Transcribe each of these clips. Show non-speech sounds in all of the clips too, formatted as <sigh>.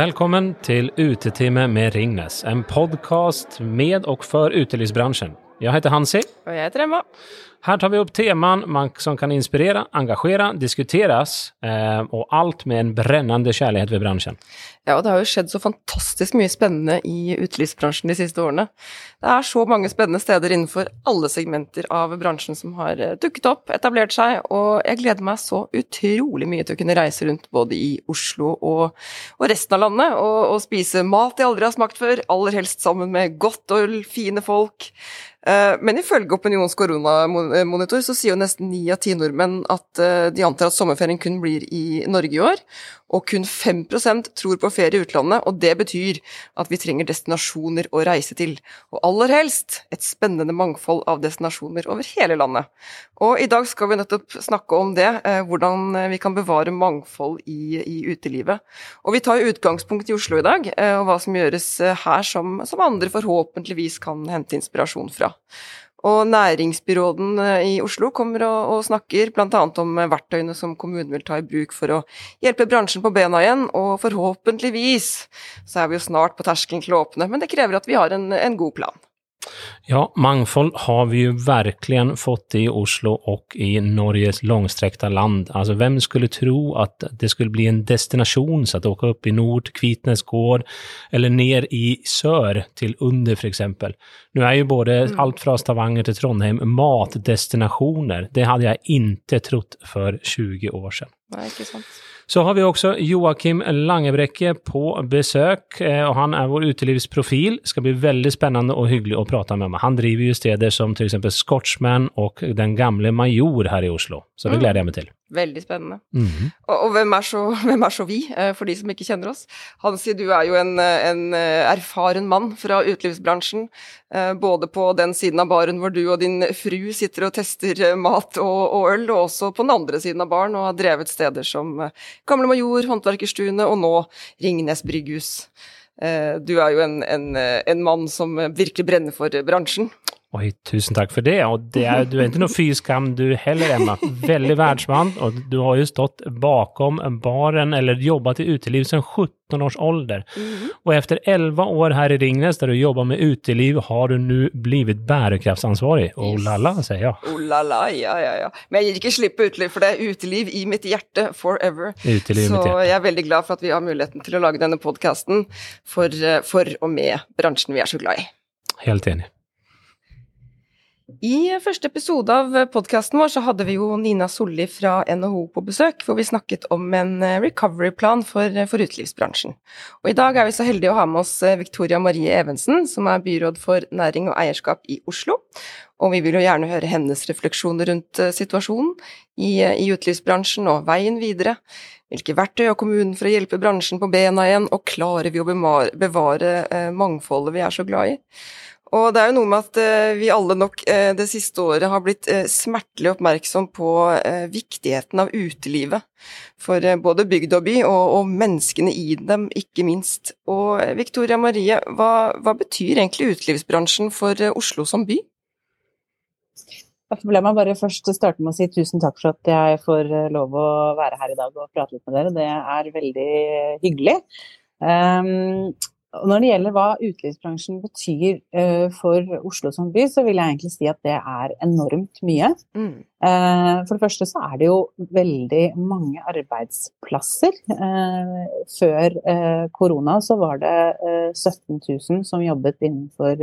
Velkommen til Utetime med Ringnes, en podkast med og for utelivsbransjen. Jeg heter Hansi. Og jeg heter Emma. Her tar vi opp teman som kan inspirere, engasjere, diskuteres, eh, og alt med en brennende kjærlighet ved bransjen. Ja, det har jo skjedd så fantastisk mye spennende i utelivsbransjen de siste årene. Det er så mange spennende steder innenfor alle segmenter av bransjen som har eh, dukket opp, etablert seg, og jeg gleder meg så utrolig mye til å kunne reise rundt både i Oslo og, og resten av landet, og, og spise mat jeg aldri har smakt før, aller helst sammen med godt øl, fine folk. Eh, men ifølge Opinions koronamonitor så sier jo nesten ni av ti nordmenn at eh, de antar at sommerferien kun blir i Norge i år, og kun 5% tror på ferie i utlandet, og det betyr at vi trenger destinasjoner å reise til, og aller helst et spennende mangfold av destinasjoner over hele landet. Og i dag skal vi nettopp snakke om det, eh, hvordan vi kan bevare mangfold i, i utelivet. Og vi tar utgangspunkt i Oslo i dag, og hva som gjøres her som, som andre forhåpentligvis kan hente inspirasjon fra. Og næringsbyråden eh, i Oslo kommer og, og snakker bl.a. om verktøyene som kommunen vil ta i bruk for å hjelpe bransjen på bena igjen, og forhåpentligvis så er vi jo snart på terskelen til å åpne, men det krever at vi har en, en god plan. Ja, mangfold har vi ju verkligen fått i Oslo och i Norges långsträckta land. Alltså vem skulle tro att det skulle bli en destination så att åka upp i nord, Kvitnes gård, eller ner i sør til Under för exempel. Nu är ju både mm. allt från Stavanger till Trondheim matdestinationer. Det hade jag inte trott för 20 år sedan. Nej, inte sant. Så har vi også Joakim Langebrekke på besøk, eh, og han er vår utelivsprofil. Det skal bli veldig spennende og hyggelig å prate med ham. Han driver jo steder som f.eks. Scotchman og Den gamle Major her i Oslo, så det mm. gleder jeg meg til. Veldig spennende. Mm -hmm. og, og hvem, er så, <laughs> hvem, er så, vi, eh, for de som ikke kjenner oss? Hansi, du er jo en, en eh, erfaren mann fra utelivsbransjen. Eh, både på den siden av baren hvor du og din fru sitter og tester mat og, og øl, og også på den andre siden av baren og har drevet steder som Gamle Major, Håndverkerstuene og nå Ringnes brygghus. Du er jo en, en, en mann som virkelig brenner for bransjen. Oi, tusen takk for det. Og det er, du er ikke noe fyskam du heller, Emma. Veldig verdensmann, og du har jo stått bakom baren, eller jobbet i uteliv siden 17 års alder. Mm. Og etter 11 år her i Ringnes, der du jobber med uteliv, har du nå blitt bærekraftsansvarig. Oh la la, sier jeg. Oh la la, ja ja ja. Men jeg gir ikke slipp på uteliv, for det er uteliv i mitt hjerte forever. Uteliv Så mitt hjerte. jeg er veldig glad for at vi har muligheten til å lage denne podkasten for, for og med bransjen vi er så glad i. Helt enig. I første episode av podkasten vår så hadde vi jo Nina Solli fra NHO på besøk, hvor vi snakket om en eh, recovery-plan for, eh, for, utelivsbransjen. Og i dag er vi så heldige å ha med oss eh, Victoria Marie Evensen, som er byråd for næring og eierskap i Oslo. Og vi vil jo gjerne høre hennes refleksjoner rundt situasjonen i, i utelivsbransjen og veien videre. Hvilke verktøy har kommunen for å hjelpe bransjen på bena igjen, og klarer vi å bevare, mangfoldet vi er så glad i? Og det er jo noe med at eh, vi alle nok eh, det siste året har blitt eh, smertelig oppmerksom på viktigheten av utelivet. For både bygd og by, og, og menneskene i dem, ikke minst. Og Victoria Marie, hva, hva betyr egentlig utelivsbransjen for Oslo som by? La meg bare først starte med å si tusen takk for at jeg får lov å være her i dag og prate litt med dere. Det er veldig hyggelig. Um, når det gjelder hva utelivsbransjen betyr uh, for Oslo som by, så vil jeg egentlig si at det er enormt mye. Mm. Uh, for det første så er det jo veldig mange arbeidsplasser. Uh, før korona så var det 17 000 som jobbet innenfor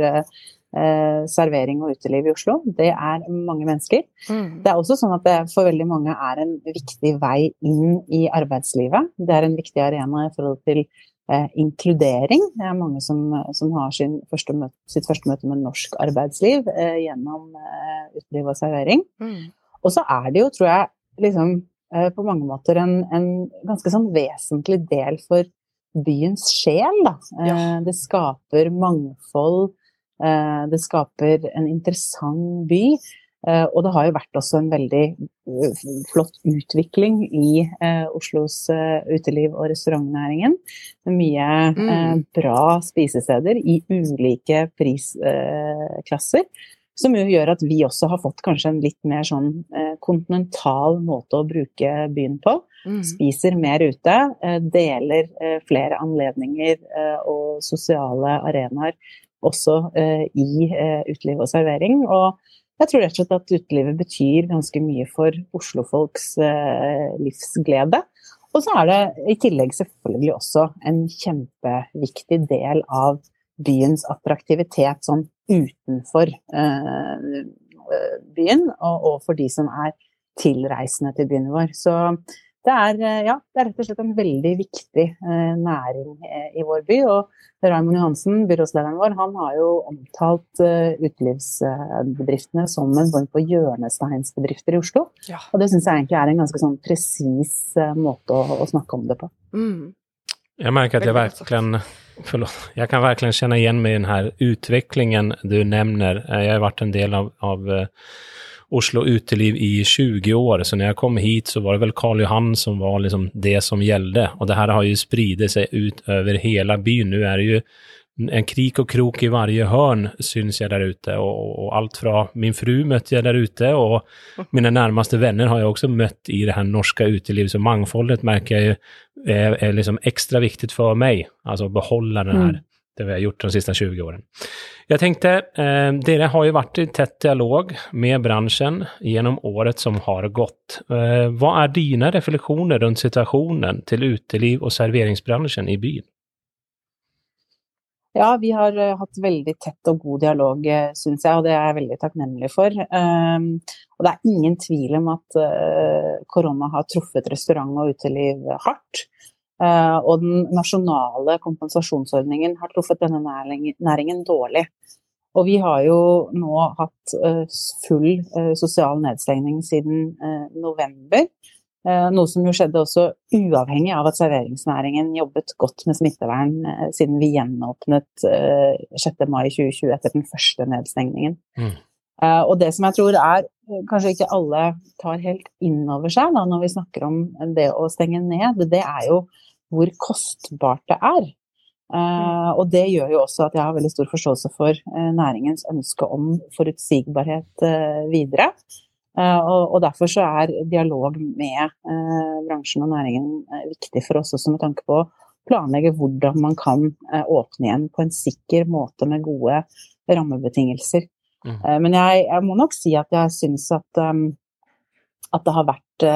servering og uteliv i Oslo. Det er mange mennesker. Mm. Det er også sånn at det for veldig mange er en viktig vei inn i arbeidslivet. Det er en viktig arena i forhold til eh, inkludering. Det er mange som, som har første møte, sitt første møte med norsk arbeidsliv eh, gjennom eh, uteliv og servering. Mm. Og så er det jo, tror jeg, liksom, eh, på mange måter en, en, ganske sånn vesentlig del for byens sjel, da. Ja. Eh, det skaper mangfold. Eh, det skaper en interessant by. Eh, og det har jo vært også en veldig eh, flott utvikling i eh, Oslos uteliv- og restaurantnæringen. Mye mm. bra spisesteder i ulike prisklasser. Som jo gjør at vi også har fått kanskje en litt mer sånn kontinental måte å bruke byen på. mm. spiser mer ute, deler flere anledninger og sosiale arenaer også i uteliv og servering. Og jeg tror rett og slett at utelivet betyr ganske mye for oslofolks livsglede. Og så er det i tillegg selvfølgelig også en kjempeviktig del av byens attraktivitet sånn utenfor eh, byen, og, for de som er tilreisende til byen vår. Så det er, eh, ja, det er rett og slett en veldig viktig eh, næring eh, i vår by. Og Raymond Johansen, byrådslederen vår, han har jo omtalt eh, utelivsbedriftene som en form for hjørnesteinsbedrifter i Oslo. Ja. Og det syns jeg egentlig er en ganske sånn presis eh, måte å, å, snakke om det på. Mm. Jeg merker at jeg virkelig Förlåt. jeg kan virkelig kjenne igjen meg i denne utviklingen du nevner. Jeg har vært en del av, av eh, Oslo uteliv i 20 år, så når jeg kom hit så var det vel Karl Johan som var liksom det som gällde. Og det her har jo spridit seg utover hele byen. Nå er det jo en krik og krok i varje hörn syns jeg der ute Og, og alt fra min fru møtte jeg der ute og mine nærmeste vänner har jeg også møtt i det her norske utelivet. Så mangfoldet merker jeg er, er liksom extra viktig for meg, alltså å behålla den her mm. Det vi har gjort de siste 20 årene. Jeg tenkte, eh, Dere har jo vært i tett dialog med bransjen gjennom året som har gått. Eh, hva er dine refleksjoner rundt situasjonen til uteliv og serveringsbransjen i byen? Ja, vi har uh, hatt veldig tett og god dialog, uh, syns jeg, og det er jeg veldig takknemlig for. Um, og det er ingen tvil om at uh, korona har truffet restaurant og uteliv hardt. Uh, og den nasjonale kompensasjonsordningen har truffet denne næringen, dårlig. Og vi har jo nå hatt full sosial nedstengning siden november. Eh, noe som jo skjedde også uavhengig av at serveringsnæringen jobbet godt med smittevern eh, siden vi gjenåpnet 6. Eh, mai 2020 etter den første nedstengningen. Mm. Og det som jeg tror er kanskje ikke alle tar helt inn over seg da, når vi snakker om det å stenge ned, det er jo hvor kostbart det er. Uh, og det gjør jo også at jeg har veldig stor forståelse for uh, næringens ønske om forutsigbarhet uh, videre. Og, og derfor så er dialog med bransjen og næringen viktig for oss også med tanke på å planlegge hvordan man kan åpne igjen på en sikker måte med gode rammebetingelser. Mm. Men jeg, jeg, må nok si at jeg syns at, um, at det har vært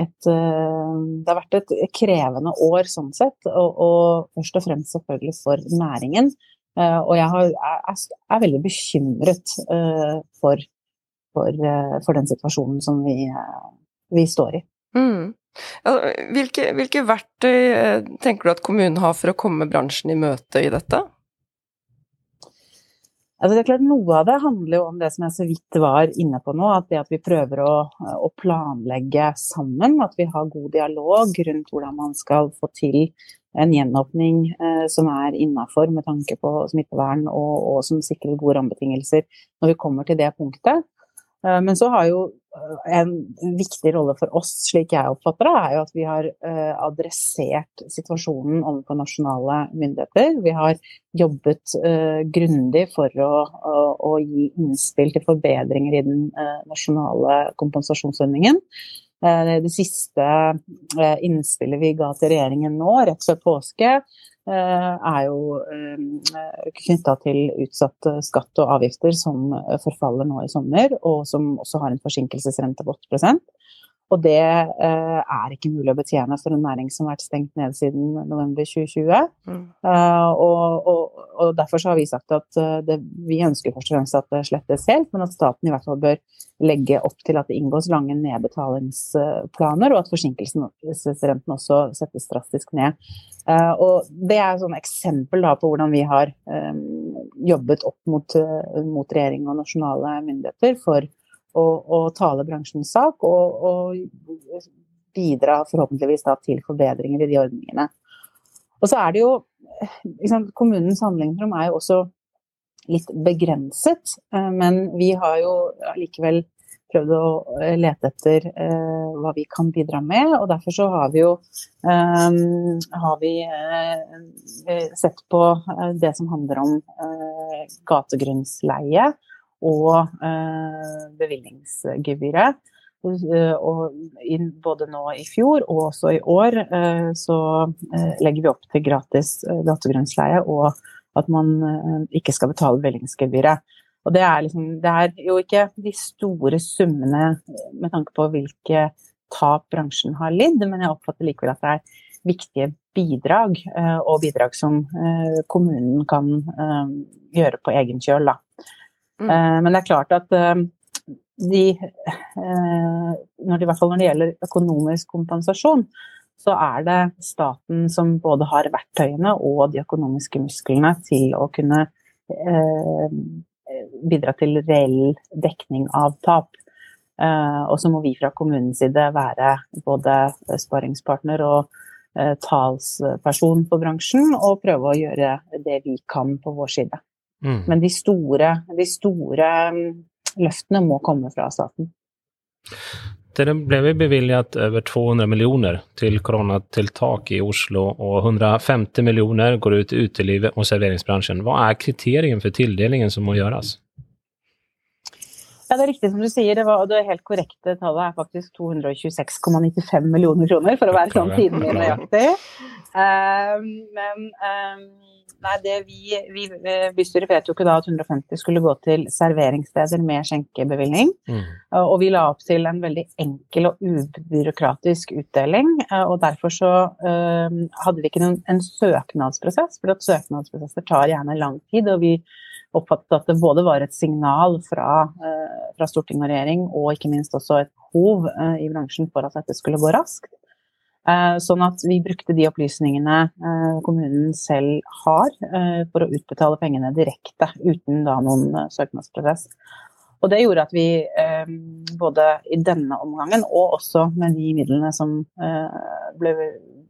et, det har vært et krevende år sånn sett, og, og først og fremst selvfølgelig for næringen. Og jeg har, er, er, veldig bekymret for for, eh, for den situasjonen som vi, eh, vi står i. Mm. Hvilke, hvilke, verktøy eh, tenker du at kommunen har for å komme bransjen i møte i dette? Altså det er klart Noe av det handler jo om det som jeg så vidt var inne på nå. At det at vi prøver å, å planlegge sammen. At vi har god dialog rundt hvordan man skal få til en gjenåpning eh, som er innafor med tanke på smittevern og, og, som sikrer gode rammebetingelser når vi kommer til det punktet. Eh, men så har jo eh, en viktig rolle for oss, slik jeg oppfatter det, er jo at vi har eh, adressert situasjonen overfor nasjonale myndigheter. Vi har jobbet grundig for å, å, å gi innspill til forbedringer i den nasjonale kompensasjonsordningen. Det siste innspillet vi ga til regjeringen nå, rett før påske, er jo eh, knytta til utsatt skatt og avgifter som forfaller nå i sommer, og som også har en forsinkelsesrente på 8 og det eh, er ikke mulig å betjene for en næring som har vært stengt ned siden november 2020. Mm. Uh, og, og, og, derfor har vi sagt at uh, det, vi ønsker først og fremst at det slettes helt, men at staten i hvert fall bør legge opp til at det inngås lange nedbetalingsplaner, og at forsinkelsesrenten også settes drastisk ned. Uh, og det er et eksempel da, på hvordan vi har um, jobbet opp mot, mot regjering og nasjonale myndigheter for å, å tale bransjens sak og, og bidra forhåpentligvis da, til forbedringer i de ordningene. Og så er det jo liksom, Kommunens handlingsrom er jo også litt begrenset, eh, men vi har jo likevel prøvd å eh, lete etter eh, hva vi kan bidra med. Og derfor så har vi jo eh, har vi, eh, sett på det som handler om gategrunnsleie og eh, bevilgningsgebyret. og både nå i fjor og også i år så legger vi opp til gratis gategrunnsleie og at man ikke skal betale bevilgningsgebyret. Og det er, liksom, det er jo ikke de store summene med tanke på hvilke tap bransjen har lidd, men jeg oppfatter likevel at det er viktige bidrag, eh, og bidrag som eh, kommunen kan eh, gjøre på egen kjøl. Mm. Men det er klart at de, når det, i hvert fall når det gjelder økonomisk kompensasjon, så er det staten som både har verktøyene og de økonomiske musklene til å kunne bidra til reell dekning av tap. Og så må vi fra kommunens side være både sparingspartner og uh, talsperson for bransjen og prøve å gjøre det vi kan på vår side. Mm. Men de store, de store, mm, løftene må komme fra staten. Det ble bevilget over 200 millioner til koronatiltak i Oslo, og 150 millioner går ut til utelivet og serveringsbransjen. Hva er kriteriene for tildelingen som må gjøres? Ja, det er riktig som du sier. Det, var, det helt korrekte tallet er faktisk 226,95 millioner kroner, for å være sånn tidlig nøyaktig. Um, men um, nei, det vi, vi, Bystyret vedtok jo da at 150 skulle gå til serveringssteder med skjenkebevilgning. Mm. Og vi la opp til en veldig enkel og ubyråkratisk utdeling. Og derfor så um, hadde vi ikke noen, en søknadsprosess, for at søknadsprosesser tar gjerne lang tid. og vi oppfattet at det både var et signal fra, uh, fra storting og regjering, og ikke minst også et behov uh, i bransjen for at dette skulle gå raskt. Eh, sånn at vi brukte de opplysningene kommunen selv har for å utbetale pengene direkte, uten da noen søknadsprosess. Og det gjorde at vi både i denne omgangen og også med de midlene som ble,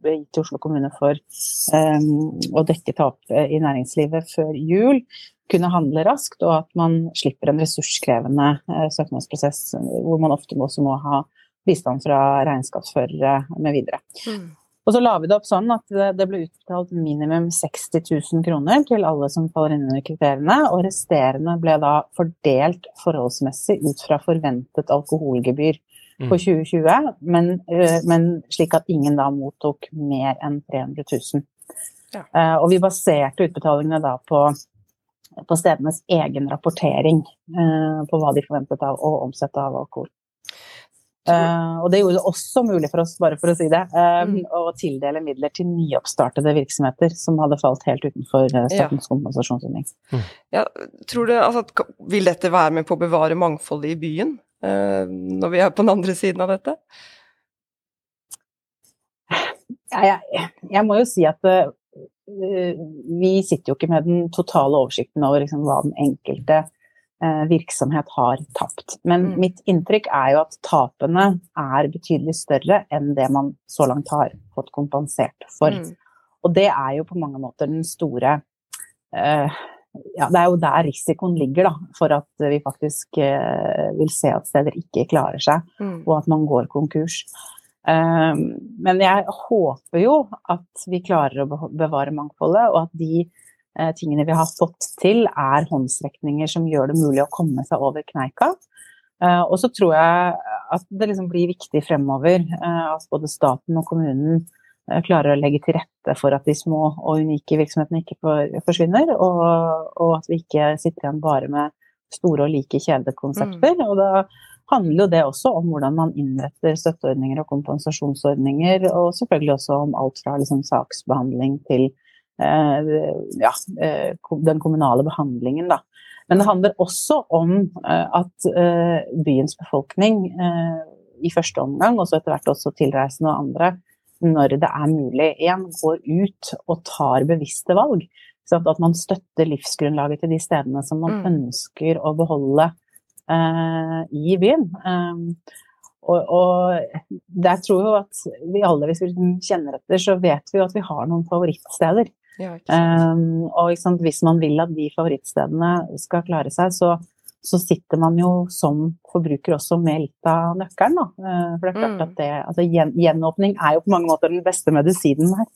gitt til Oslo kommune for å dekke tap i næringslivet før jul, kunne handle raskt, og at man slipper en ressurskrevende eh, søknadsprosess hvor man ofte også må ha bistand fra regnskapsførere med videre. Mm. Og så la vi det opp sånn at det ble utbetalt minimum 60 000 kroner til alle som faller inn under kriteriene, og resterende ble da fordelt forholdsmessig ut fra forventet alkoholgebyr mm. for 2020, men, eh, men, slik at ingen da mottok mer enn 300 000. Ja. Uh, og vi baserte utbetalingene da på på stedenes egen rapportering på hva de forventet av å omsette av alkohol. Uh, og det gjorde det også mulig for oss, bare for å si det, um, mm. å tildele midler til nyoppstartede virksomheter som hadde falt helt utenfor statens ja. kompensasjonsordning. Mm. Ja, tror du, altså, vil dette være med på å bevare mangfoldet i byen, når vi er på den andre siden av dette? Ja, jeg, jeg, må jo si at uh, vi sitter jo ikke med den totale oversikten over liksom hva den enkelte eh, virksomhet har tapt. Men mm. mitt inntrykk er jo at tapene er betydelig større enn det man så langt har fått kompensert for. Mm. Og det er jo på mange måter den store eh, ja, Det er jo der risikoen ligger, da, for at vi faktisk eh, vil se at steder ikke klarer seg, mm. og at man går konkurs. Ehm, men jeg håper jo at vi klarer å bevare mangfoldet, og at de eh, tingene vi har fått til, er håndsrekninger som gjør det mulig å komme seg over kneika. Eh, og så tror jeg at det liksom blir viktig fremover eh, at både staten og kommunen klarer å legge til rette for at de små og unike virksomhetene ikke forsvinner, og, og at vi ikke sitter igjen bare med store og like kjedekonsepter. Mm. Og da handler jo det også om hvordan man innretter støtteordninger og kompensasjonsordninger, og selvfølgelig også om alt fra liksom, saksbehandling til eh, ja, eh, den kommunale behandlingen, da. Men det handler også om eh, at eh, byens befolkning eh, i første omgang, og så etter hvert også tilreisende og andre, når det er mulig, igjen går ut og tar bevisste valg. At man støtter livsgrunnlaget til de stedene som man mm. ønsker å beholde Eh, i byen. Um, og, og der tror jo at vi alle, hvis vi kjenner etter, så vet vi jo at vi har noen favorittsteder. Ja, um, og sant, hvis man vil at de favorittstedene skal klare seg, så, så, sitter man jo som forbruker også med litt av nøkkelen. Da. Uh, for det er klart mm. at det, altså, gjen, gjenåpning er jo på mange måter den beste medisinen her.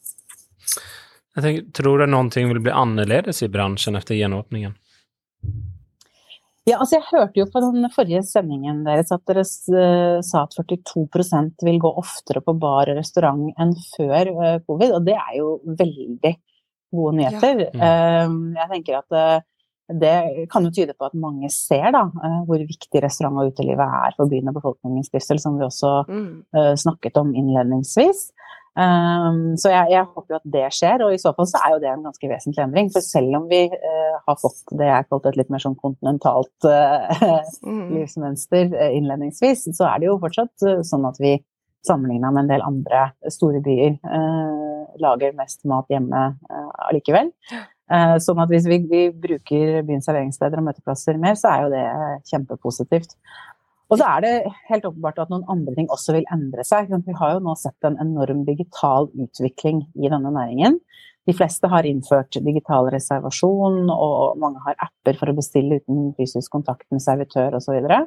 Jeg tenker, tror du noe vil bli annerledes i bransjen etter gjenåpningen? Ja, altså jeg hørte jo på den forrige sendingen deres at dere uh, sa at 42% vil gå oftere på bar og restaurant enn før uh, covid, og det er jo veldig gode nyheter. Ja. Uh, jeg tenker at det kan jo tyde på at mange ser da, hvor viktig restaurant- og utelivet er for byen og befolkningens trivsel, som vi også mm. snakket om innledningsvis. Um, så jeg, jeg, håper jo at det skjer, og i så fall så er jo det en ganske vesentlig endring. For selv om vi uh, har fått det jeg kalte et litt mer sånn kontinentalt uh, mm. livsmønster uh, innledningsvis, så er det jo fortsatt sånn at vi sammenligna med en del andre store byer lager mest mat hjemme allikevel. sånn at hvis vi, vi bruker byens serveringssteder og møteplasser mer, så er jo det kjempepositivt. Og så er det helt åpenbart at noen andre ting også vil endre seg. Vi har jo nå sett en enorm digital utvikling i denne næringen. De fleste har innført digital reservasjon, og mange har apper for å bestille uten fysisk kontakt med servitør osv. Så, videre.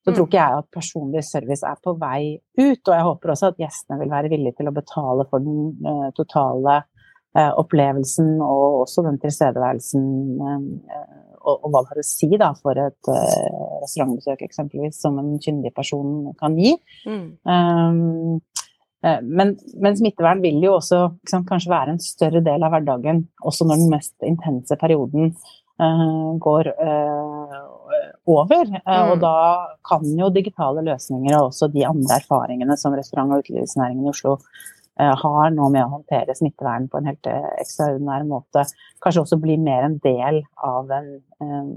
Så tror mm. ikke jeg at personlig service er på vei ut, og jeg håper også at gjestene vil være villige til å betale for den uh, totale uh, opplevelsen og også den tilstedeværelsen uh, og, hva det har å si da, for et uh, restaurantbesøk, eksempelvis, som en kyndig person kan gi. Mm. Um, men, men, smittevern vil jo også liksom, kanskje være en større del av hverdagen, også når den mest intense perioden uh, går uh, over. Mm. Og da kan jo digitale løsninger og også de andre erfaringene som restaurant- og utelivsnæringen i Oslo Eh, har nå med å håndtere smittevern på en helt eh, ekstraordinær måte, kanskje også bli mer en del av en, en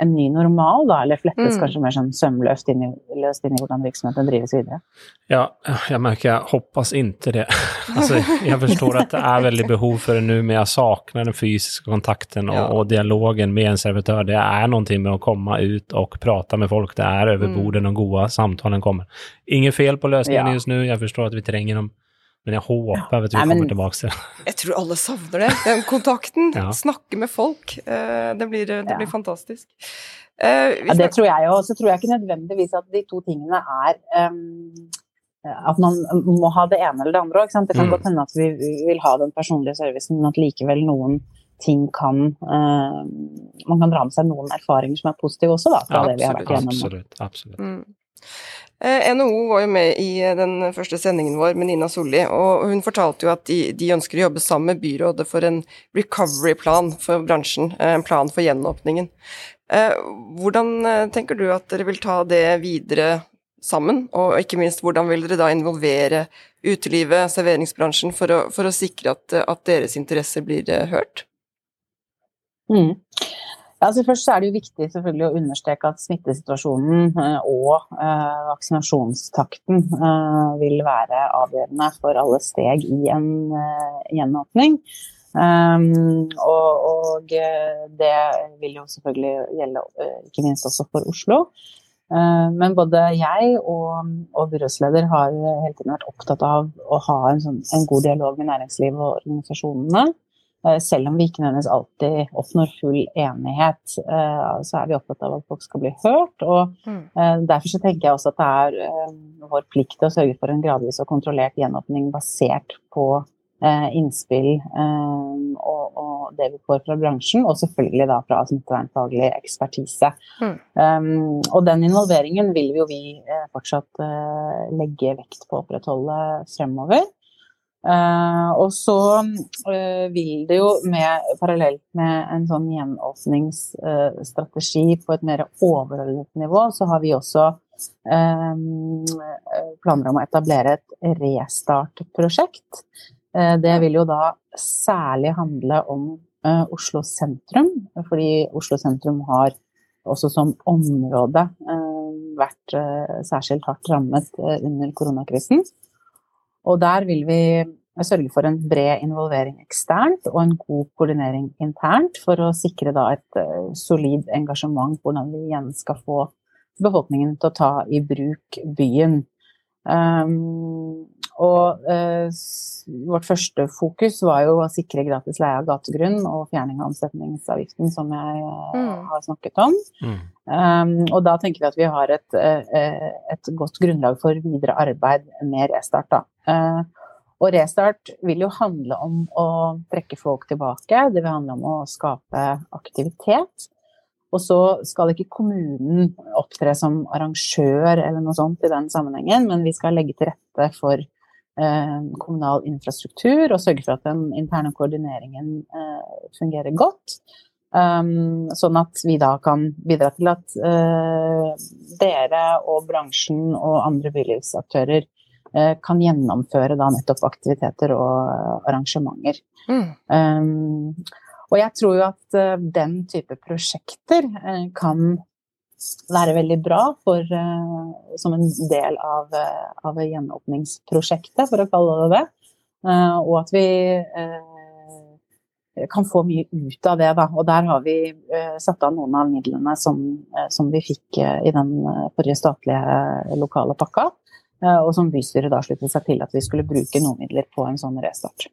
ny normal, da, eller flettes mm. kanskje mer sånn sømløst inn, inn i hvordan virksomheten drives videre? Ja, jeg merker jeg hoppas ikke det. <laughs> altså, jeg forstår at det er veldig behov for det nå, men jeg savner den fysiske kontakten og, ja. og, dialogen med en servitør. Det er noe med å komme ut og prate med folk. Det er over mm. bordet når gode samtaler kommer. Ingen fel på løsningen ja. just nå, jeg forstår at vi trenger dem men jeg håper ja. at vi Nei, kommer tilbake til Jeg tror alle savner det. Den kontakten. <laughs> ja. Snakke med folk. Uh, det blir, det blir fantastisk. Uh, ja, det tror jeg òg. Så tror jeg ikke nødvendigvis at de to tingene er um, At man må ha det ene eller det andre òg. Det kan mm. godt hende at vi vil ha den personlige servicen, men at likevel noen ting kan uh, Man kan dra med seg noen erfaringer som er positive også, da, fra det vi har vært igjennom. Absolutt. absolutt. Mm. Eh, NHO var jo med i eh, den første sendingen vår med Nina Solli, og hun fortalte jo at de, de ønsker å jobbe sammen med byrådet for en recovery-plan for bransjen, eh, en plan for gjenåpningen. Hvordan tenker du at dere vil ta det videre sammen, og ikke minst hvordan vil dere da involvere utelivet, serveringsbransjen, for å, for å sikre at, at, deres interesser blir hørt? Mm. Altså først er det jo viktig selvfølgelig å understreke at smittesituasjonen eh, og eh, vaksinasjonstakten eh, vil være avgjørende for alle steg i en gjenåpning. Um, og, det vil jo selvfølgelig gjelde ikke minst også for Oslo. Men både jeg og, og byrådsleder har hele tiden vært opptatt av å ha en, sånn, en god dialog med næringslivet og organisasjonene. Eh, selv om vi ikke nødvendigvis alltid oppnår full enighet, eh, så er vi opptatt av at folk skal bli hørt. Og mm. Eh, derfor så tenker jeg også at det er vår plikt å sørge for en gradvis og kontrollert gjenåpning basert på innspill og, og det vi får fra bransjen, og selvfølgelig da fra smittevernfaglig ekspertise. Mm. Um, og den involveringen vil jo vi fortsatt legge vekt på å opprettholde fremover. Uh, og så uh, vil det jo med, parallelt med en sånn gjenåpningsstrategi på et mer overordnet nivå, så har vi også planer om å etablere et restartprosjekt. det vil jo da særlig handle om Oslo sentrum, fordi Oslo sentrum har også som område vært særskilt hardt rammet under koronakrisen. Og der vil vi sørge for en bred involvering eksternt og en god koordinering internt for å sikre et uh, solid engasjement på hvordan vi igjen skal få befolkningen til å ta i bruk byen. Um, og eh, vårt første fokus var jo å sikre gratis leie av gategrunn og fjerning av omsetningsavgiften, som jeg uh, mm. har snakket om. Mm. Um, og da tenker vi at vi har et, et godt grunnlag for videre arbeid med restart. Da. Og restart vil jo handle om å trekke folk tilbake. Det vil handle om å skape aktivitet. Og så skal ikke kommunen opptre som arrangør eller noe sånt i den sammenhengen, men vi skal legge til rette for eh, kommunal infrastruktur og sørge for at den interne koordineringen eh, fungerer godt. Um, sånn at vi da kan bidra til at dere og bransjen og andre bylivsaktører kan gjennomføre da nettopp aktiviteter og arrangementer. Mm. Um, og jeg tror jo at den type prosjekter kan være veldig bra for, uh, som en del av, av, gjenåpningsprosjektet, for å kalle det det. og at vi kan få mye ut av det. Da. Og der har vi satt av noen av midlene som, som vi fikk i den forrige statlige lokale pakka. Og som bystyret da sluttet seg til at vi skulle bruke noen midler på en sånn restart.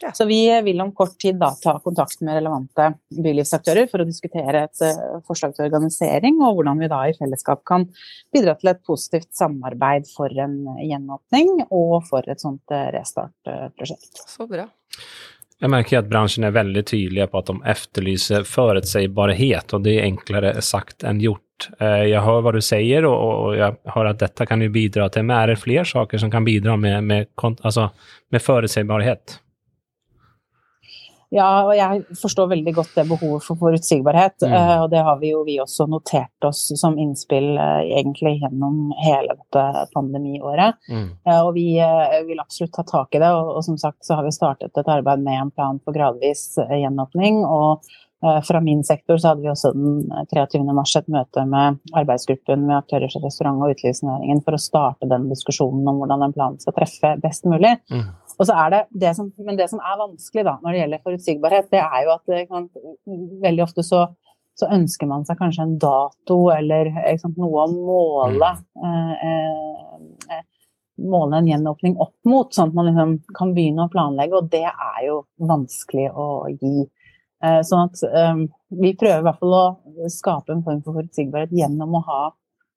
Ja. Så vi vil om kort tid da ta kontakt med relevante bylivsaktører for å diskutere et uh, forslag til organisering, og hvordan vi da i fellesskap kan bidra til et positivt samarbeid for en gjenåpning og for et sånt restartprosjekt. Så bra. Jeg merker at bransjen er veldig tydelige på at de efterlyser forutsigbarhet, og det er enklere sagt enn gjort. Eh, jeg hører hva du sier, og jeg hører at dette kan bidra til, men er det flere saker som kan bidra med, med, altså, med forutsigbarhet? Ja, og jeg forstår veldig godt det behovet for forutsigbarhet. Mm. Uh, og det har vi jo vi også notert oss som innspill uh, egentlig gjennom hele dette pandemiåret. Mm. Og vi vil absolutt ta tak i det. Og, og, som sagt så har vi startet et arbeid med en plan for gradvis gjenåpning. og fra min sektor så hadde vi også den 23. mars et møte med arbeidsgruppen med aktører fra restaurant- og utelivsnæringen for å starte den diskusjonen om hvordan den planen skal treffe best mulig. Mm. Og så er det, det som, men det som er vanskelig da, når det gjelder forutsigbarhet, det er jo at kan, veldig ofte så, så, ønsker man seg kanskje en dato eller sant, noe å måle. Eh, eh, måle en gjenåpning opp mot, sånn at man liksom kan begynne å planlegge. Og det er jo vanskelig å gi. Eh, sånn at eh, vi prøver i hvert fall å skape en form for forutsigbarhet gjennom å ha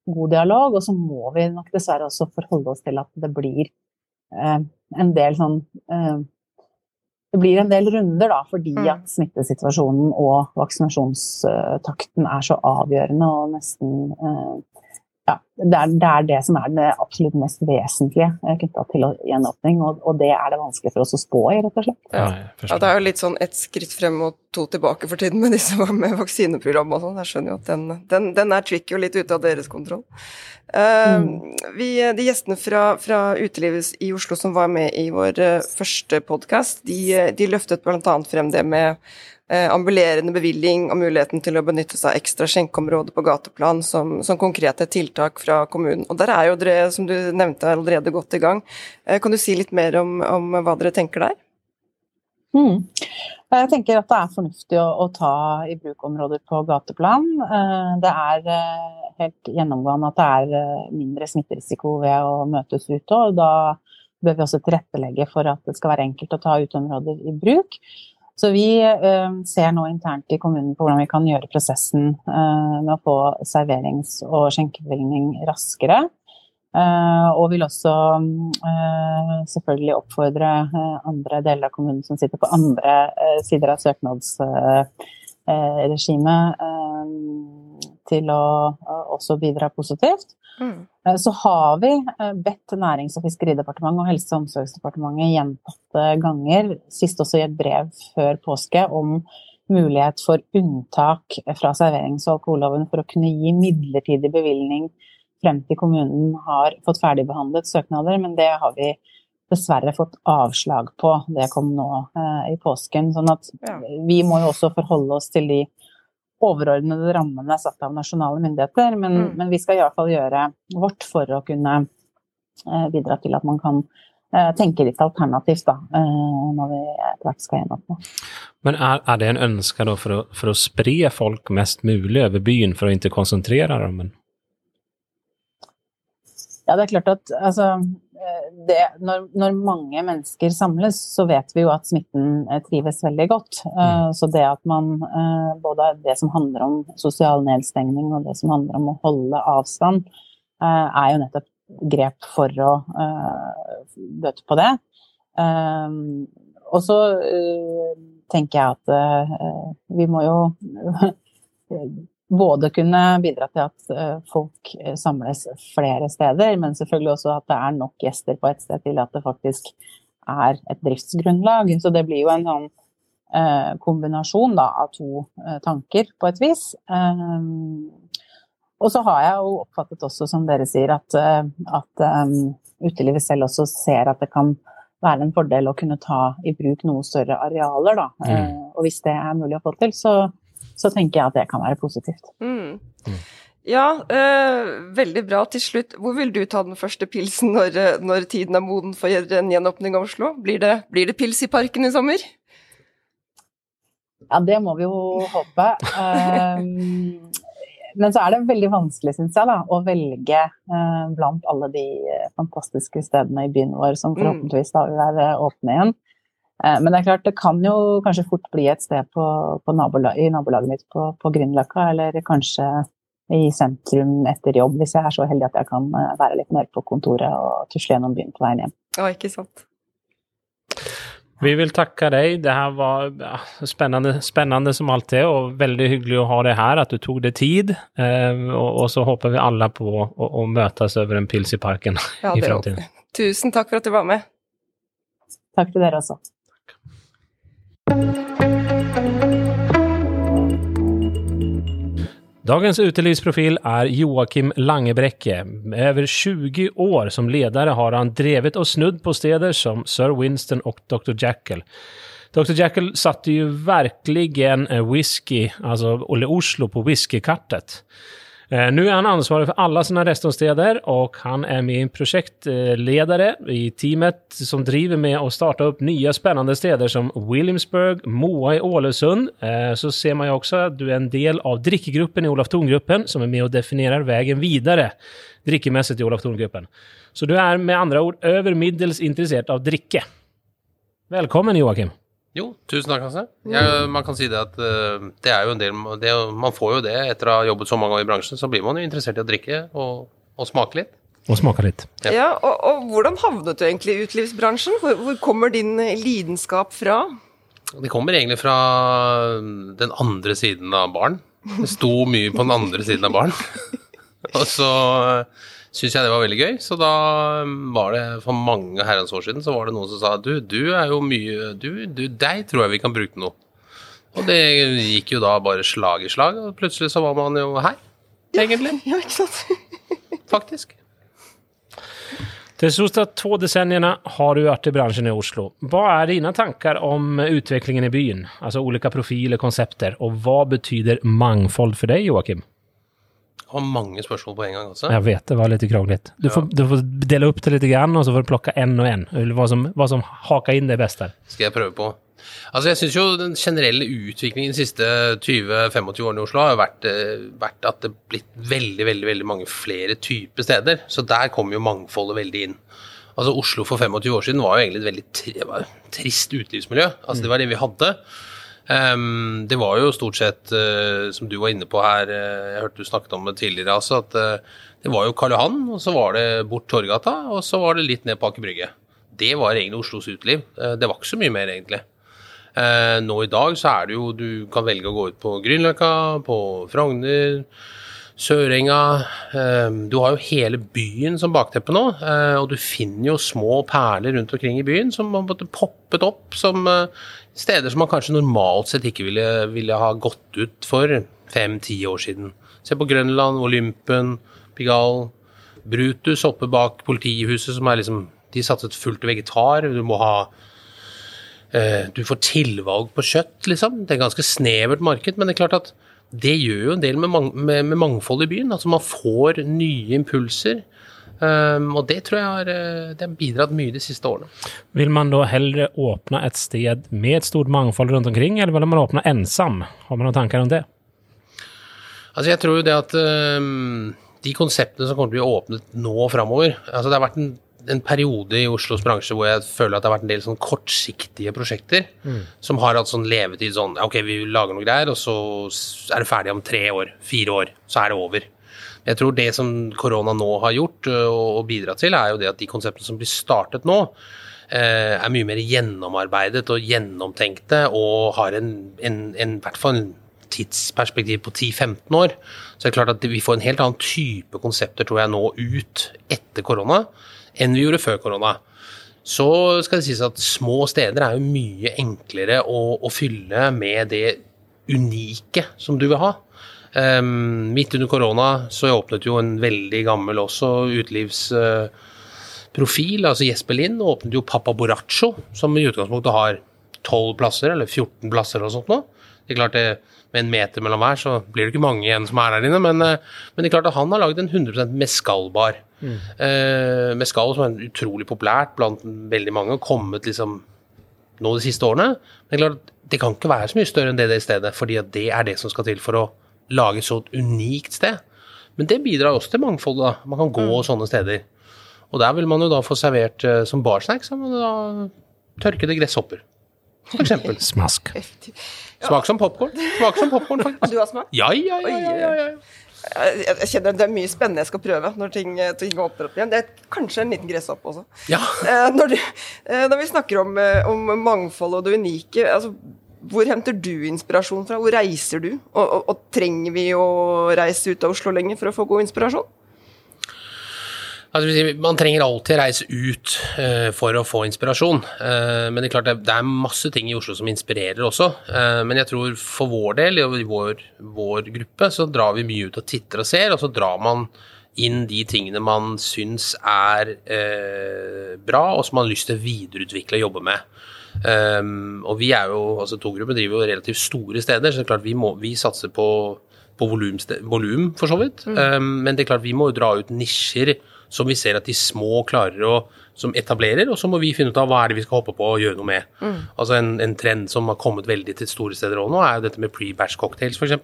god dialog, og så må vi nok dessverre også forholde oss til at det blir Eh, en del sånn eh, det blir en del runder, da, fordi mm. at smittesituasjonen og vaksinasjonstakten er så avgjørende og nesten ja, det er, det er, det som er det absolutt mest vesentlige knytta til gjenåpning, og, og, det er det vanskelig for oss å spå i, rett og slett. Ja, ja det er jo litt sånn ett skritt frem og to tilbake for tiden med disse med vaksineprogram og sånn. Jeg skjønner jo at den, den, den, er tricky og litt ute av deres kontroll. Uh, mm. vi, de gjestene fra, fra, utelivet i Oslo som var med i vår uh, første podkast, de, de løftet bl.a. frem det med ambulerende bevilling og muligheten til å benytte seg av ekstra skjenkeområder på gateplan som, som, konkrete tiltak fra kommunen. Og der er jo dere, som du nevnte, allerede godt i gang. kan du si litt mer om, om hva dere tenker der? Mm. Jeg tenker at det er fornuftig å, å, ta i bruk områder på gateplan. Det er helt gjennomgående at det er eh, mindre smitterisiko ved å møtes ute. og Da bør vi også tilrettelegge for at det skal være enkelt å ta uteområder i bruk. Så vi uh, ser nå internt i kommunen på hvordan vi kan gjøre prosessen uh, med å få serverings- og skjenkebevilgning raskere. Uh, og vil også selvfølgelig oppfordre andre deler av kommunen som sitter på andre sider av søknadsregimet til å også bidra positivt. Mm. Eh, så har vi eh, bedt Nærings- og fiskeridepartementet og Helse- og omsorgsdepartementet gjentatte ganger, sist også i et brev før påske, om mulighet for unntak fra serverings- og alkoholloven for å kunne gi midlertidig bevilgning frem til kommunen har fått ferdigbehandlet søknader, men det har vi dessverre fått avslag på. Det kom nå eh, i påsken. sånn at vi må jo også forholde oss til de overordnede rammene satt av nasjonale myndigheter, men, mm. men vi skal iallfall gjøre vårt for å kunne eh, bidra til at man kan eh, tenke litt alternativt da, eh, når vi etter hvert skal gjenåpne. Men er, er, det en ønske for å, for å spre folk mest mulig over byen, for å ikke konsentrere dem? Ja, det er klart at altså, det, når, når, mange mennesker samles, så vet vi jo at smitten eh, trives veldig godt. Eh, mm. Så det at man eh, både det som handler om sosial nedstengning og det som handler om å holde avstand, er jo nettopp grep for å bøte på det. Og så tenker jeg at vi må jo <laughs> både kunne bidra til at uh, folk samles flere steder, men selvfølgelig også at det er nok gjester på et sted til at det faktisk er et driftsgrunnlag. Så det blir jo en sånn uh, kombinasjon da, av to tanker, på et vis. og så har jeg jo oppfattet også, som dere sier, at, at utelivet selv også ser at det kan være en fordel å kunne ta i bruk noe større arealer. Da. Mm. og hvis det er mulig å få til, så så tenker jeg at det kan være positivt. Mm. Mm. Ja, øh, veldig bra. Til slutt, hvor vil du ta den første pilsen når, eh, når tiden er moden for en gjenåpning av Oslo? Blir det, blir det, pils i parken i sommer? Ja, det må vi jo håpe. um, men så er det veldig vanskelig, syns jeg, da, å velge uh, blant alle de fantastiske stedene i byen vår som mm. forhåpentligvis da vil være åpne igjen. Eh, men det er klart, det kan jo kanskje fort bli et sted på, på nabola, i nabolaget mitt på, på Grünerløkka, eller kanskje i sentrum etter jobb, hvis jeg er så heldig at jeg kan eh, være litt mer på kontoret og tusle gjennom byen på veien hjem. Ja, ikke sant. Vi vil takke deg. Det her var spennende, spennende som alltid, og veldig hyggelig å ha deg her, at du tok deg tid. Eh, og, og, så håper vi alle på å, å møtes over en pils i parken ja, i framtiden. Tusen takk for at du var med. Takk til dere også. Dagens utelivsprofil er Joakim Langebrekke. Med over 20 år som ledare har han drevet og snudd på steder som Sir Winston og Dr. Jackal. Dr. Jackal satte jo virkelig en whisky, alltså Oslo på whiskykartet. Eh, nu är han ansvarig för alla sina restaurangstäder och han är en projektledare i teamet som driver med att starta upp nya spännande städer som Williamsburg, Moa i Ålesund. Eh, så ser man ju också att du är en del av drickegruppen i Olaf Thon-gruppen som är med och definierar vägen vidare drickemässigt i Olaf Thon-gruppen. Så du är med andra ord över middels intresserad av dricke. Välkommen Joakim! Jo, tusen takk, Hasse. Ja, man kan si det at uh, det er jo en del det, Man får jo det etter å ha jobbet så mange år i bransjen, så blir man jo interessert i å drikke og, og smake litt. Og smake litt. Ja, ja og, og, hvordan havnet du egentlig i utelivsbransjen? Hvor, hvor kommer din lidenskap fra? Det kommer egentlig fra den andre siden av baren. Det sto mye på den andre siden av baren. <laughs> og så syntes jeg det var veldig gøy. Så da var det for mange herrens år siden så var det noen som sa du, du er jo mye Du, du deg tror jeg vi kan bruke noe. Og det gikk jo da bare slag i slag, og plutselig så var man jo her, egentlig. <laughs> Ja, ikke sant? <laughs> Faktisk. De siste to decenniene har du vært i bransjen i Oslo. Hva er dine tanker om utviklingen i byen? Altså ulike profiler, konsepter, og hva betyr mangfold for deg, Joakim? Har mange spørsmål på en gang. også. Jeg vet det var litt kronglete. Du, ja. du får dele opp det litt, og så får du plukke én og én. Hva som, hva som haker inn det beste. Skal jeg prøve på. Altså Jeg syns jo den generelle utviklingen de siste 20-25 årene i Oslo har vært, eh, vært at det er blitt veldig veldig, veldig mange flere typer steder. Så der kommer jo mangfoldet veldig inn. Altså Oslo for 25 år siden var jo egentlig et veldig trist utelivsmiljø. Altså Det var det vi hadde. Um, det var jo stort sett, uh, som du var inne på her, uh, jeg hørte du snakket om det tidligere, altså, at uh, det var jo Karl Johan, og så var det bort Torgata, og så var det litt ned på Aker Brygge. Det var egentlig Oslos uteliv. det var ikke så mye mer, egentlig. nå i dag så er det jo Du kan velge å gå ut på Grünerløkka, på Frogner, Sørenga. du har jo hele byen som bakteppe nå, og du finner jo små perler rundt omkring i byen som har poppet opp som Steder som man kanskje normalt sett ikke ville, ville ha gått ut for fem-ti år siden. Se på Grønland, Olympen, Pigalle. Brutus oppe bak politihuset, som er liksom De satset fullt vegetar. Du må ha eh, Du får tilvalg på kjøtt, liksom. Det er et ganske snevert marked, men det er klart at det gjør jo en del med, mang med, med mangfold i byen. Altså man får nye impulser. Um, og det tror jeg har, eh, det har bidratt mye de siste årene. Vil man da heller åpne et sted med et stort mangfold rundt omkring, eller vil man åpne ensam? Har man noen tanker om det? Altså jeg tror jo det at um, de konseptene som kommer til å bli åpnet nå framover altså Det har vært en, en, periode i Oslos bransje hvor jeg føler at det har vært en del sånn kortsiktige prosjekter mm. som har hatt sånn levetid sånn Ok, vi lager noe greier, og så er det ferdig om tre år, fire år, så er det over. Jeg tror det som korona nå har gjort og bidratt til, er jo det at de konseptene som blir startet nå, er mye mer gjennomarbeidet og gjennomtenkte og har en, en, en, hvert fall tidsperspektiv på 10-15 år, så det er klart at vi får en helt annen type konsepter, tror jeg, nå ut etter korona enn vi gjorde før korona. Så skal det sies at små steder er jo mye enklere å, å fylle med det unike som du vil ha. Um, midt under korona så åpnet jo en veldig gammel også utelivsprofil, uh, altså Jesper Lind, åpnet jo Papa Boraccio, som i utgangspunktet har 12 plasser, eller 14 plasser eller sånt nå. Det er klart det, Med en meter mellom hver, så blir det ikke mange igjen som er der inne, men, uh, men det er klart at han har laget en 100 mescal-bar. Mm. Uh, mescal som er utrolig populært blant veldig mange, og kommet liksom nå de siste årene. Men det er klart, det kan ikke være så mye større enn det det i stedet, fordi det er det som skal til for å lage et så unikt sted. Men det bidrar også til mangfold. da. Man kan gå mm. sånne steder. Og der vil man jo da få servert uh, som barsnack, så man da tørkede gresshopper. For eksempel. <laughs> Smask. Smak som popkorn. Smak som popkorn, <laughs> faktisk. Du har smakt? Ja, ja, ja. ja, ja, ja. Jeg kjenner Det er mye spennende jeg skal prøve når ting, ting åpner opp igjen. Det er kanskje en liten gresshopp også. Ja. Eh, når, du, eh, når, vi snakker om, om mangfold og det unike, altså hvor henter du inspirasjon fra? Hvor reiser du? Og, og, og, trenger vi å reise ut av Oslo lenger for å få god inspirasjon? Altså, man trenger alltid reise ut uh, for å få inspirasjon. Uh, men det er klart det, det, er masse ting i Oslo som inspirerer også. Uh, men jeg tror for vår del, i vår, vår, gruppe, så drar vi mye ut og titter og ser, og så drar man inn de tingene man syns er bra, og som man har lyst til å videreutvikle og jobbe med. Um, og vi er jo, altså Togruppen driver jo relativt store steder, så det er klart vi, må, vi satser på, på volum, for så vidt. Mm. Um, men det er klart vi må jo dra ut nisjer som vi ser at de små klarer å som etablerer, og så må vi finne ut av hva er det vi skal hoppe på og gjøre noe med. Mm. Altså en, en, trend som har kommet veldig til store steder òg nå, er jo dette med pre-batch cocktails, f.eks.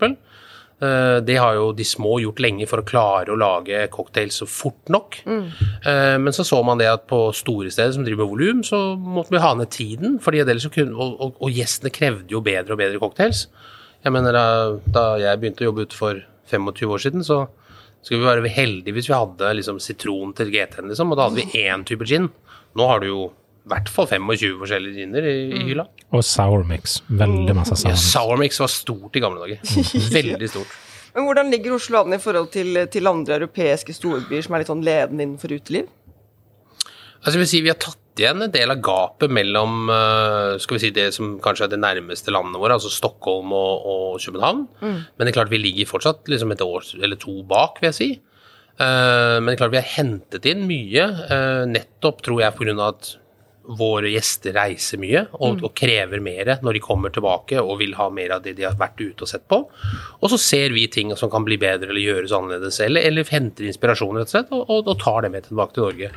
Eh, det har jo de små gjort lenge for å klare å lage cocktails så fort nok. Mm. Eh, men så så man det at på store steder som driver med volum, så måtte vi ha ned tiden. fordi kunne, og, og, og, gjestene krevde jo bedre og bedre cocktails. Jeg mener, Da, da jeg begynte å jobbe ute for 25 år siden, så skulle vi være heldige hvis vi hadde liksom, sitron til GT-en, liksom, og da hadde vi én type gin. Nå har du jo hvert fall 25 forskjellige giner i, i mm. hylla. Og sour mix. Veldig masse sour mix. Ja, sour mix var stort i gamle dager. <laughs> <laughs> Veldig stort. Men hvordan ligger Oslo an i forhold til, til, andre europeiske storbyer som er litt sånn ledende innenfor uteliv? Altså, jeg vil si Vi har tatt igjen en del av gapet mellom eh, skal vi si, det som kanskje er det nærmeste landene våre, altså Stockholm og, og København. Mm. Men det er klart vi ligger fortsatt liksom et år eller to bak, vil jeg si. Uh, men det er klart vi har hentet inn mye, uh, nettopp tror jeg pga. at våre gjester reiser mye og, mm. og, krever mer når de kommer tilbake og vil ha mer av det de har vært ute og sett på. Og så ser vi ting som kan bli bedre eller gjøres annerledes, eller, eller henter inspirasjon rett og slett, og, og, og, tar det med tilbake til Norge.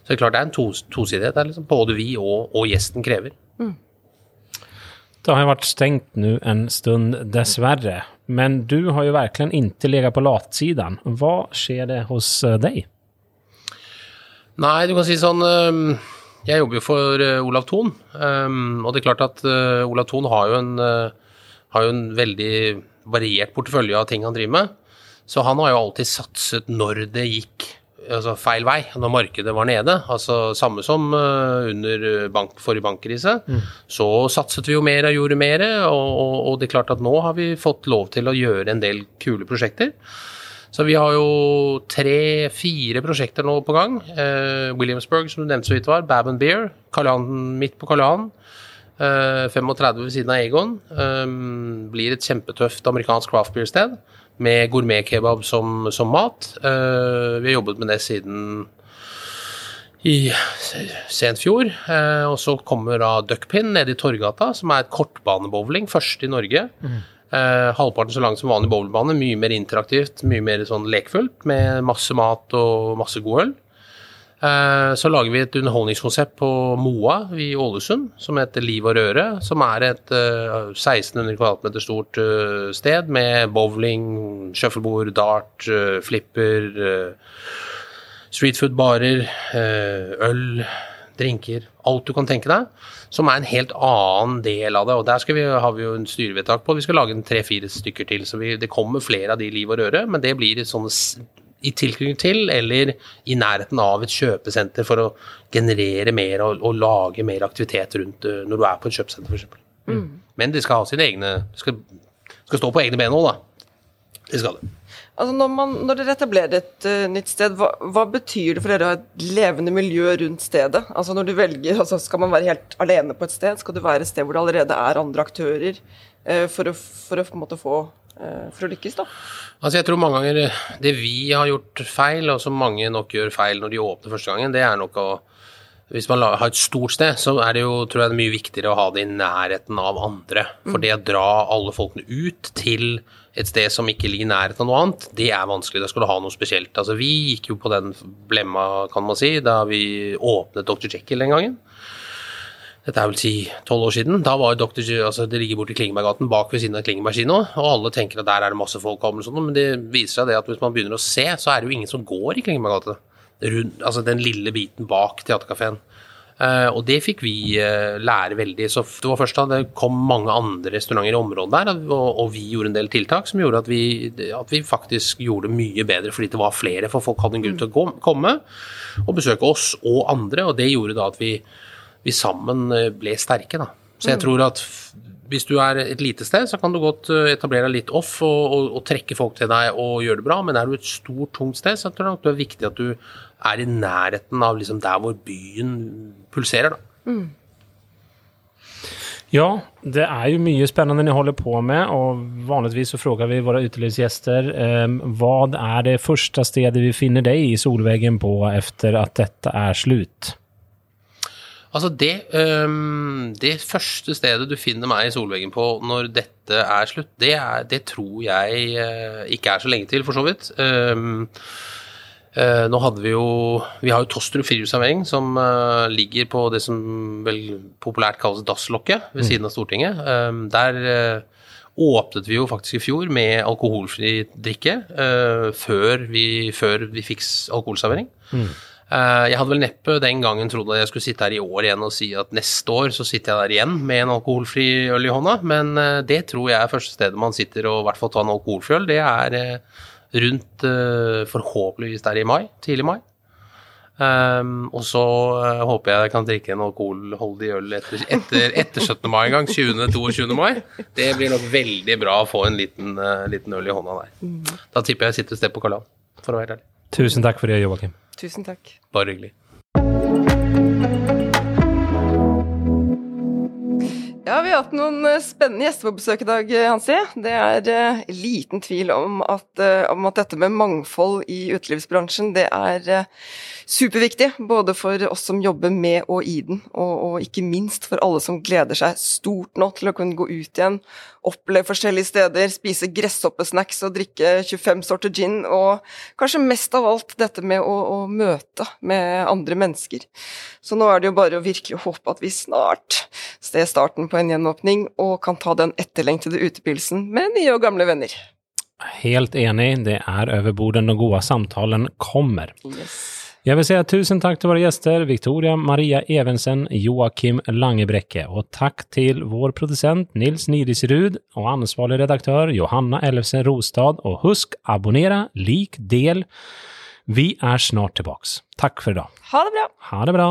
Så det er klart det er en tos, tosidighet der. Liksom. Både vi og, gjesten krever. Mm. Det har vært stengt nå en stund, dessverre. Men du har jo virkelig ikke ligget på latsiden. Hva skjer det hos eh, deg? Nei, du kan si sånn jeg jobber jo for uh, Olav Thon, um, og det er klart at uh, Olav Thon har jo, en, uh, har jo en veldig variert portefølje av ting han driver med. Så han har jo alltid satset når det gikk altså feil vei, når markedet var nede. Altså Samme som under bank, forrige bankkrise. Mm. Så satset vi jo mer og gjorde mer, og, og, og det er klart at nå har vi fått lov til å gjøre en del kule prosjekter. Så vi har jo tre-fire prosjekter nå på gang. Eh, Williamsburg, som du nevnte så vidt var. Bab and Beer. Kalian, midt på Karl Johan. Eh, 35 ved siden av Egon. Eh, blir et kjempetøft amerikansk craft beer-sted med gourmetkebab som, som mat. Eh, vi har jobbet med det siden i sent fjor. Eh, og så kommer da Duckpin nede i Torgata, som er et kortbanebowling, første i Norge. Mm. Uh, halvparten så lang som vanlig bowlingbane, mye mer interaktivt, mye mer sånn lekfullt, med masse mat og masse god øl. Eh, så lager vi et underholdningskonsept på Moa i Ålesund som heter Liv og røre. Som er et eh, 1600 kvm stort uh, sted med bowling, shuffleboard, dart, flipper, streetfood-barer, øl, drinker. Alt du kan tenke deg som er en helt annen del av det. og Der vi, har vi jo en styrevedtak på. Vi skal lage tre-fire stykker til. så vi, Det kommer flere av de liv og røre, men det blir sånne i tilknytning til eller i nærheten av et kjøpesenter for å generere mer og, og lage mer aktivitet rundt uh, når du er på et kjøpesenter, f.eks. Mm. Men de skal ha sine egne skal, skal stå på egne ben òg, da. Det skal det. Altså når, man, når dere etablerer et uh, nytt sted, hva, hva, betyr det for dere å ha et levende miljø rundt stedet? Altså når du velger, altså Skal man være helt alene på et sted? Skal du være et sted hvor det allerede er andre aktører uh, for, å, for, å, på en måte få uh, for å lykkes, da? Altså jeg tror mange ganger Det vi har gjort feil, og som mange nok gjør feil når de åpner første gangen, det er nok å hvis man har et stort sted, så er det jo tror jeg det mye viktigere å ha det i nærheten av andre. For det å dra alle folkene ut til et sted som ikke ligger i nærheten av noe annet, det er vanskelig. Da skal du ha noe spesielt. Altså, vi gikk jo på den blemma, kan man si, da vi åpnet Dr. Jekyll den gangen. Dette er vel si tolv år siden. Da var Dr. Jekyll, altså Det ligger borti Klingeberggaten, bak ved siden av Klingeberg kino, og alle tenker at der er det masse folk, og sånt, men det viser seg det at hvis man begynner å se, så er det jo ingen som går i Klingeberggata. Altså den lille biten bak teaterkafeen. Uh, og det fikk vi uh, lære veldig. Så det var først da det kom mange andre restauranter i området der, og, og, vi gjorde en del tiltak som gjorde at vi, at vi, faktisk gjorde det mye bedre fordi det var flere, for folk hadde en grunn til å komme og besøke oss og andre, og det gjorde da at vi, vi sammen eh, ble sterke, da. Så jeg mm. tror at hvis du er et lite sted, så kan du godt etablere deg litt off og, og, og, trekke folk til deg og gjøre det bra, men er du et stort, tungt sted, så tror jeg det er viktig at du er i nærheten av liksom der hvor byen pulserer. Da. Mm. Ja, det er jo mye spennende dere holder på med, og vanligvis så spør vi våre utelivsgjester eh, hva er det første stedet vi finner deg i Solveggen på etter at dette er slutt? Altså det, um, det første stedet du finner meg i Solveggen på når dette er slutt, det, er, det tror jeg uh, ikke er så lenge til, for så vidt. Um, uh, nå hadde vi jo Vi har jo Tostrup friluftsservering, som uh, ligger på det som vel populært kalles dasslokket ved mm. siden av Stortinget. Um, der åpnet vi jo faktisk i fjor med alkoholfri drikke før, vi, før, vi, fikk alkoholservering. Mm. Jeg hadde vel neppe den gangen trodd at jeg skulle sitte her i år igjen og si at neste år så sitter jeg der igjen med en alkoholfri øl i hånda, men det tror jeg er første stedet man sitter og i hvert fall tar en alkoholfri øl. Det er rundt uh, forhåpentligvis der i mai, tidlig mai. Um, og så uh, håper jeg jeg kan drikke en alkoholholdig øl etter, etter, etter 17. mai en gang. 20.-22. mai. Det blir nok veldig bra å få en liten, uh, liten øl i hånda der. Mm. Da tipper jeg jeg sitter et sted på Kalan, for å være ærlig. Tusen takk for det, Joakim. Tusen takk. Bare hyggelig. Hatt noen eh, spennende gjester på besøk i dag, eh, Hansi. Det er uh, liten tvil om at, om at, dette med mangfold i utelivsbransjen, det er superviktig. Både for oss som jobber med og i den, og, og, ikke minst for alle som gleder seg stort nå til å kunne gå ut igjen, oppleve forskjellige steder, spise gresshoppesnacks og drikke 25 sorter gin, og kanskje mest av alt dette med å, å møte med andre mennesker. Så nå er det jo bare å virkelig håpe at vi snart ser starten på en gjenåpning, og kan ta den etterlengtede utepilsen med nye og gamle venner. Helt enig, det er over bordet når gode samtalen kommer. Yes. Jeg vil si tusen takk til våre gjester, Victoria Maria Evensen, Joakim Langebrekke, og takk til vår produsent Nils Nidisrud og ansvarlig redaktør Johanna Ellefsen Rostad, og husk, abonnera, lik, del. Vi er snart tilbake. Takk for i dag. Ha det bra. Ha det bra.